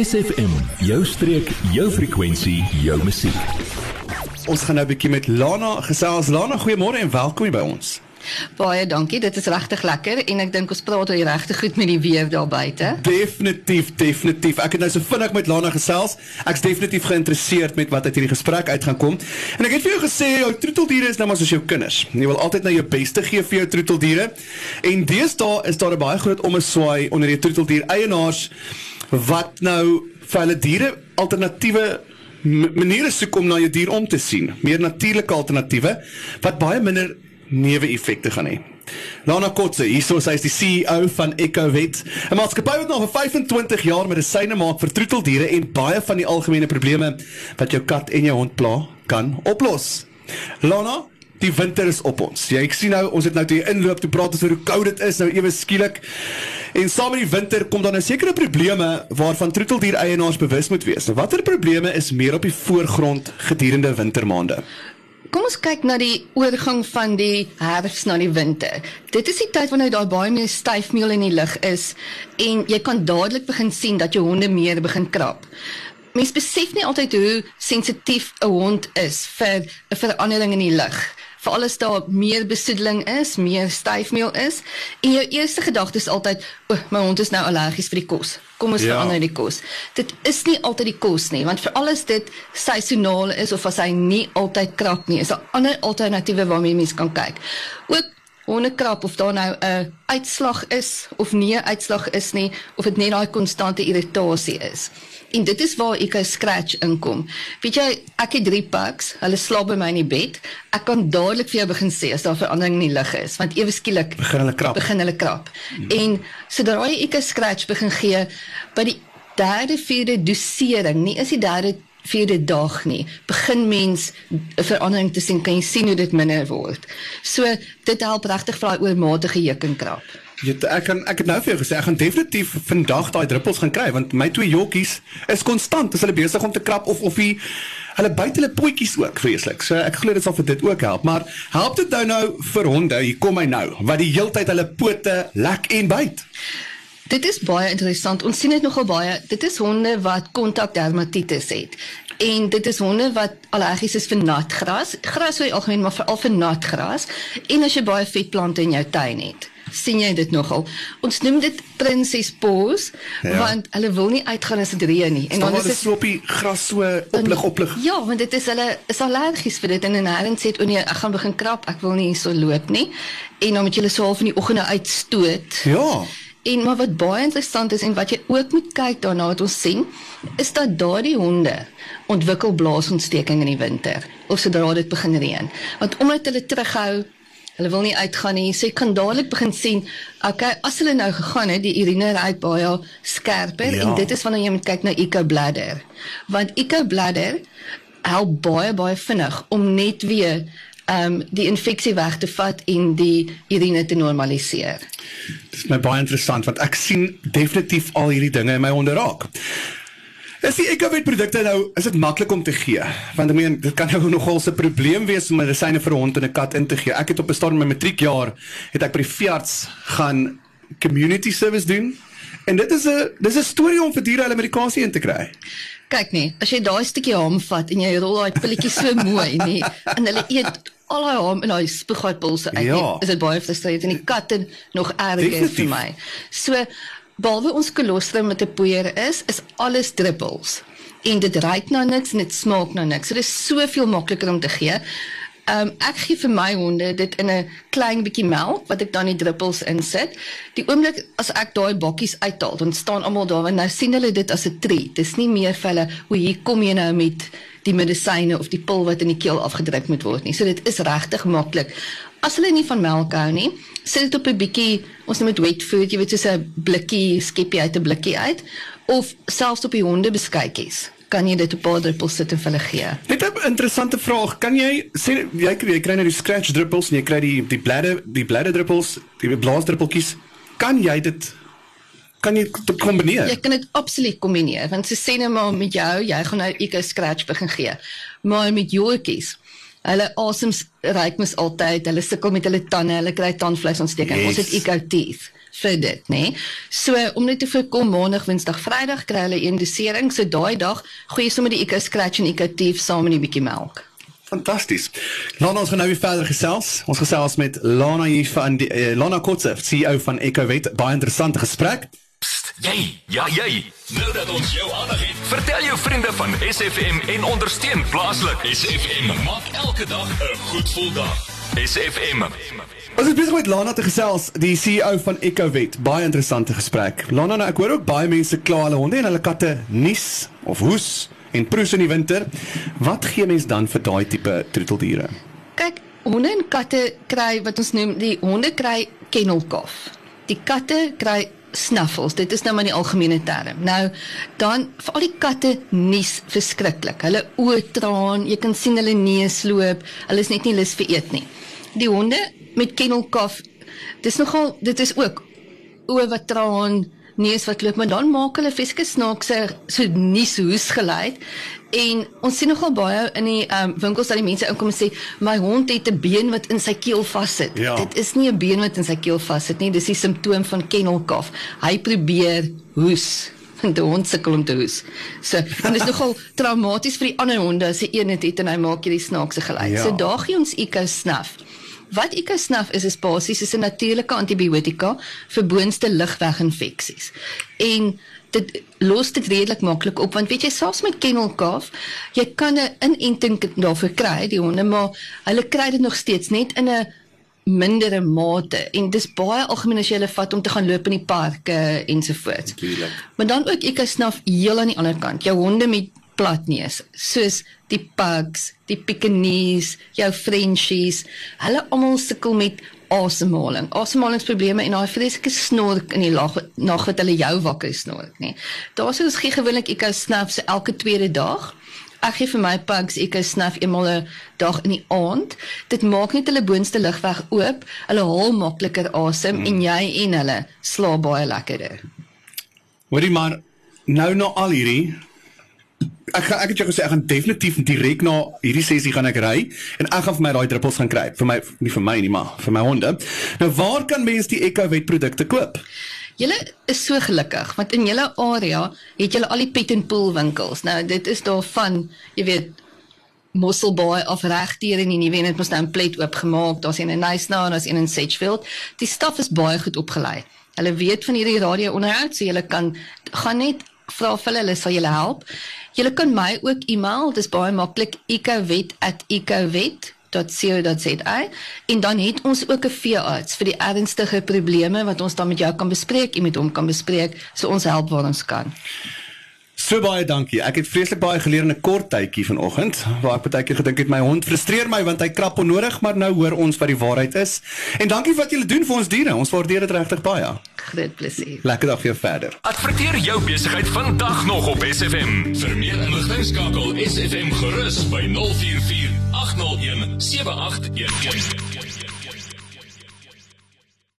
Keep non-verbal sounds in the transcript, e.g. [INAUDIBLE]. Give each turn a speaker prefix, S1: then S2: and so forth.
S1: SFM, jou streek, jou frekwensie, jou musiek.
S2: Ons gaan nou 'n bietjie met Lana gesels. Lana, goeiemôre en welkom hier by ons.
S3: Baie dankie. Dit is regtig lekker en ek dink ons praat oor regtig goed met die weer daar buite.
S2: Definitief, definitief. Ek het nou so vinnig met Lana gesels. Ek's definitief geïnteresseerd met wat uit hierdie gesprek uit gaan kom. En ek het vir jou gesê jou troeteldiere is nou maar soos jou kinders. Jy wil altyd nou jou beste gee vir jou troeteldiere. En deesdae is daar 'n baie groot ommeswaai onder die troeteldier eienaars wat nou vir hulle diere alternatiewe maniere soek om na jou dier om te sien. Meer natuurlike alternatiewe wat baie minder neeweffekte gaan hê. Lana Kotse, hierso sy is die CEO van EcoVet, 'n maatskappy wat nou vir 25 jaar medisyne maak vir troeteldiere en baie van die algemene probleme wat jou kat en jou hond pla, kan oplos. Lana, die winter is op ons. Jy ek sien nou, ons het nou toe inloop toe praat oor hoe koud dit is nou ewe skielik. En saam met die winter kom dan nou sekere probleme waarvan troeteldier eienaars bewus moet wees. Watter probleme is meer op die voorgrond gedurende wintermaande?
S3: Kom ons kyk na die oorgang van die herfs na die winter. Dit is die tyd wanneer daar baie meer styfmeel in die lug is en jy kan dadelik begin sien dat jou honde meer begin krap. Mens besef nie altyd hoe sensitief 'n hond is vir 'n verandering in die lug veral as daar meer besoedeling is, meer styfmeel is, en jou eerste gedagte is altyd, "O, oh, my hond is nou allergies vir die kos. Kom ons ja. verander die kos." Dit is nie altyd die kos nie, want vir alles dit seisoonaal is of as hy nie altyd krap nie, is daar ander alternatiewe waarmee mens kan kyk. Ook hondekrap of daar nou 'n uitslag is of nie 'n uitslag is nie, of dit net daai konstante irritasie is. En dit is waar ek 'n scratch inkom. Weet jy, ek het 3 pucks. Hulle slaap by my in die bed. Ek kan dadelik vir jou begin sê as daar verandering in die lig is, want ewe skielik
S2: begin hulle krap.
S3: Begin hulle krap. Hmm. En sodra jy ek 'n scratch begin gee by die derde vierde dosering, nie is die derde vierde dag nie, begin mens 'n verandering te sien, kan jy sien hoe dit minder word. So dit help regtig vir daai oormatige juk en krap.
S2: Jy ek kan ek het nou vir jou gesê ek gaan definitief vandag daai druppels gaan kry want my twee jockeys is konstant as hulle besig om te krap of of die hulle byt hulle potjies ook vreeslik. So ek glo dit sal vir dit ook help, maar help dit nou nou vir honde? Hier kom hy nou wat die heeltyd hulle pote lek en byt.
S3: Dit is baie interessant. Ons sien dit nogal baie. Dit is honde wat kontakdermatitis het. En dit is honde wat allergies is vir nat gras. Gras sou algemeen maar veral vir nat gras en as jy baie vetplante in jou tuin het sien jy dit nogal. Ons noem dit prinses pos ja. want hulle wil nie uitgaan as dit reën nie.
S2: En dan is dit sloppie gras so oplig oplig.
S3: Ja, want dit is hulle is allergies vir dit en en hulle sê o nee, ek gaan begin krap, ek wil nie so loop nie. En dan moet jy hulle so half in die oggende uitstoot.
S2: Ja.
S3: En maar wat baie interessant is en wat jy ook moet kyk daarna wat ons sien, is dat daardie honde ontwikkel blaasontsteking in die winter of sodra dit begin reën. Want omdat hulle terughou Hulle wil nie uitgaan nie. So ek kan dadelik begin sien, okay, as hulle nou gegaan het, die urine ry baie skerper ja. en dit is wanneer jy moet kyk na eco bladder. Want eco bladder help baie baie vinnig om net weer um die infeksie weg te vat en die urine te normaliseer.
S2: Dit is my baie interessant want ek sien definitief al hierdie dinge in my onderraak. Is die Ecovit produkte nou is dit maklik om te gee? Want ek meen dit kan nou nogal 'n probleem wees om medisyne vir 'n hond en 'n kat in te gee. Ek het op 'n stadium my matriekjaar het ek by die veearts gaan community service doen. En dit is 'n dis 'n storie om vir diere hulle medikasie in te kry.
S3: Kyk nee, as jy daai stukkie haam vat en jy rol daai pilletjies so mooi, nee, en hulle eet al daai haam en daai spoegaatpulse uit, ja. nee, is dit baie frustrerend en die katte nog erger vir my. So Behalwe ons kolostrum met 'n poeier is, is alles druppels. En dit ruik nou niks en dit smaak nou niks. So dit is soveel makliker om te gee. Ehm um, ek gee vir my honde dit in 'n klein bietjie melk wat ek dan die druppels insit. Die oomblik as ek daai bokkies uithaal, dan staan almal daar en nou sien hulle dit as 'n treat. Dis nie meer vir hulle hoe hier kom jy nou met die medisyne of die pil wat in die keel afgedruk moet word nie. So dit is regtig maklik. As hulle nie van melk hou nie, sit dit op 'n bietjie, ons noem dit wet food, jy weet soos 'n blikkie skepie uit 'n blikkie uit of selfs op die honde beskuitjies. Kan jy dit op 'n paar druppels sit en vir hulle gee?
S2: Net 'n interessante vraag. Kan jy sê jy kry jy kry nou die scratch druppels en jy kry die die bladder die bladder druppels, die blaasdruppeltjies. Kan jy dit kan jy dit kombineer?
S3: Jy kan dit absoluut kombineer want se sê net maar met jou, jy gaan nou eco scratch begin gee. Maar met joetjies Hulle asems ryk mos altyd. Hulle sukkel met hulle tande. Hulle kry tandvleisontsteking. Yes. Ons het eco teeth. Vir dit, nê. Nee. So om net te voorkom maandag, woensdag, vrydag kry hulle een dosering, so daai dag gooi jy sommer die Eco Scratch en Ecotief saam in 'n bietjie melk.
S2: Fantasties. Lana ons gaan nou weer verder gesels. Ons gesels met Lana hier van die uh, Lana Kotse, CEO van EcoWet. Baie interessante gesprek.
S1: Psst, jy, ja jy. Nou dat ons jou aandag het, vertel jou vriende van SFM en ondersteun plaaslik. SFM maak elke dag 'n goed gevoel dag. SFM.
S2: Ons is besig met Lana te gesels, die CEO van EcoWet. Baie interessante gesprek. Lana, nou, ek hoor ook baie mense kla hulle honde en hulle katte nies of hoes en proes in die winter. Wat gee mens dan vir daai tipe troeteldiere?
S3: Kyk, honde en katte kry wat ons noem die honde kry kennelkaf. Die katte kry snuffles. Dit is nou maar die algemene term. Nou dan vir al die katte nies verskriklik. Hulle oë traan, jy kan sien hulle neus loop. Hulle is net nie lus vir eet nie. Die honde met kennelkaf, dis nogal dit is ook oë wat traan, neus wat loop, maar dan maak hulle feske snaakse so nies hoes geluid. En ons sien nogal baie in die um, winkels dat die mense inkom en sê my hond het 'n been wat in sy keel vassit.
S2: Ja.
S3: Dit is nie 'n been wat in sy keel vassit nie, dis die simptoom van kennelkaf. Hy probeer hoes en [LAUGHS] die hond sukkel om te hoes. So, en dit is [LAUGHS] nogal traumaties vir die ander honde as 'n een het, het en hy maak hierdie snaakse geluid.
S2: Ja.
S3: So daar gee ons Eco Snuff. Wat Snuff is is basies is 'n natuurlike antibiotika vir boonste lugweginfeksies. En dit los dit redelik maklik op want weet jy selfs met kennelkaf jy kan 'n inenting daarvoor kry die honde maar hulle kry dit nog steeds net in 'n mindere mate en dis baie algemeen as jy hulle vat om te gaan loop in die parke ensovoorts.
S2: Natuurlijk.
S3: Maar dan ook ek snaf heel aan die ander kant. Jou honde met platneus, soos die pugs, die Pekingese, jou Frenchies, hulle almal sukkel met asemhaling. Asemhalingsprobleme en daai vreeslike snork in die lag nag wat hulle jou wakker snork, nê. Daar sou ons gee gewoonlik ek snaf so elke tweede dag. Ek gee vir my pugs ek snaf eenmal 'n dag in die aand. Dit maak net hulle boonste lugweg oop. Hulle haal makliker asem mm. en jy en hulle slaap baie lekkerder.
S2: Hoorie maar nou na al hierdie ek gaan ek het jou gesê ek gaan definitief direk na hierdie sessie gaan ek ry en ek gaan vir my daai druppels gaan kry vir my nie vir my nie maar vir my honde. Nou waar kan mense die EcoWet produkte koop?
S3: Julle is so gelukkig want in julle area het julle al die pet and pool winkels. Nou dit is daarvan, jy weet Mosselbaai af regdeur in die nuwe een het mos nou 'n plek oopgemaak. Daar's een in Nyasna en daar's een in Sedgefield. Die staf is baie goed opgelei. Hulle weet van hierdie radio onderhoud, so julle kan gaan net vra vir hulle, hulle sal julle help. Julle kan my ook e-mail, dit is baie maklik ecowet@ecowet.co.za en dan het ons ook 'n veearts vir die ernstige probleme wat ons dan met jou kan bespreek, jy met hom kan bespreek, so ons help waar ons kan.
S2: So baie dankie. Ek het vreeslik baie geleer in 'n kort tydjie vanoggend waar ek baie keer gedink het my hond frustreer my want hy krap onnodig, maar nou hoor ons wat die waarheid is. En dankie vir wat julle doen vir ons diere. Ons waardeer dit regtig baie.
S3: Groot plesier.
S2: Lekker dag vir jou verder.
S1: Adverteer jou besigheid vandag nog op SFM. Vir meer inligting skakel SFM gerus by 044 801 7811.